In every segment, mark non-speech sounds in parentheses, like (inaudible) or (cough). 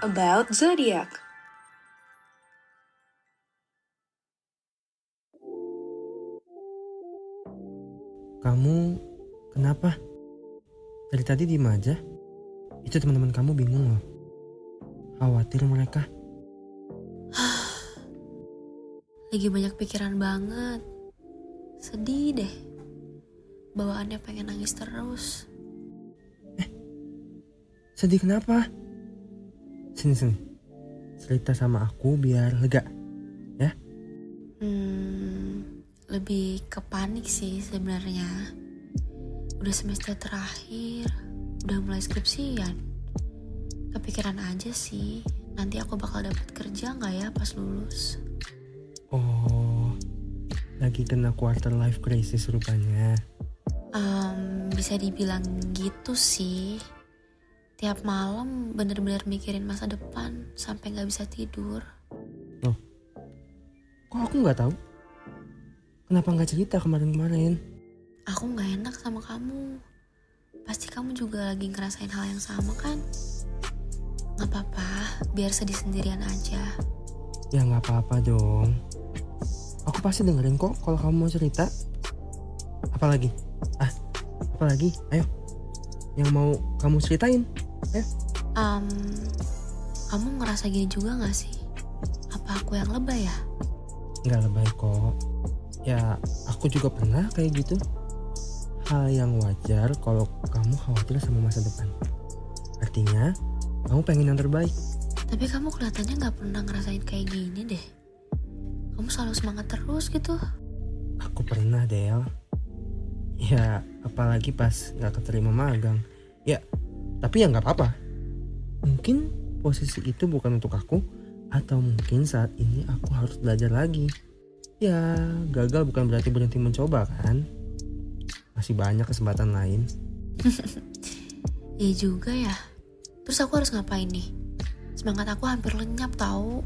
about zodiac. Kamu kenapa? Dari tadi diem aja. Itu teman-teman kamu bingung loh. Khawatir mereka. (sighs) Lagi banyak pikiran banget. Sedih deh. Bawaannya pengen nangis terus. Sedih kenapa? Sini sini. Cerita sama aku biar lega. Hmm, lebih ke panik sih sebenarnya. Udah semester terakhir, udah mulai skripsian. Kepikiran aja sih, nanti aku bakal dapat kerja nggak ya pas lulus? Oh, lagi kena quarter life crisis rupanya. Em, bisa dibilang gitu sih. Tiap malam bener-bener mikirin masa depan sampai nggak bisa tidur. Kok aku nggak tahu? Kenapa nggak cerita kemarin-kemarin? Aku nggak enak sama kamu. Pasti kamu juga lagi ngerasain hal yang sama kan? Nggak apa-apa, biar sedih sendirian aja. Ya nggak apa-apa dong. Aku pasti dengerin kok kalau kamu mau cerita. Apalagi? Ah, apalagi? Ayo. Yang mau kamu ceritain? Em, kamu ngerasa gini juga gak sih? Apa aku yang lebay ya? Nggak lebay kok. Ya, aku juga pernah kayak gitu. Hal yang wajar kalau kamu khawatir sama masa depan. Artinya, kamu pengen yang terbaik. Tapi kamu kelihatannya nggak pernah ngerasain kayak gini deh. Kamu selalu semangat terus gitu. Aku pernah, Del. Ya, apalagi pas nggak keterima magang. Ya, tapi ya nggak apa-apa. Mungkin posisi itu bukan untuk aku, atau mungkin saat ini aku harus belajar lagi. Ya, gagal bukan berarti berhenti mencoba kan? Masih banyak kesempatan lain. (laughs) Iya juga ya. Terus aku harus ngapain nih? Semangat aku hampir lenyap tahu.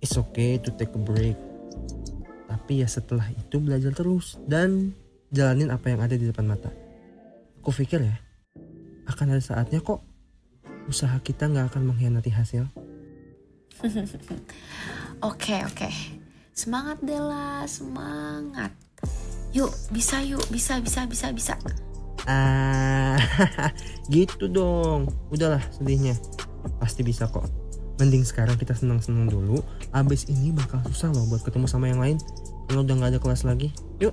It's okay to take a break. Tapi ya setelah itu belajar terus dan jalanin apa yang ada di depan mata. Aku pikir ya, akan ada saatnya kok usaha kita nggak akan mengkhianati hasil. (laughs) Oke oke. Semangat Dela, semangat. Yuk, bisa yuk, bisa bisa bisa bisa. Ah, (laughs) gitu dong. Udahlah sedihnya. Pasti bisa kok. Mending sekarang kita senang-senang dulu. Abis ini bakal susah loh buat ketemu sama yang lain. Kalau udah nggak ada kelas lagi. Yuk.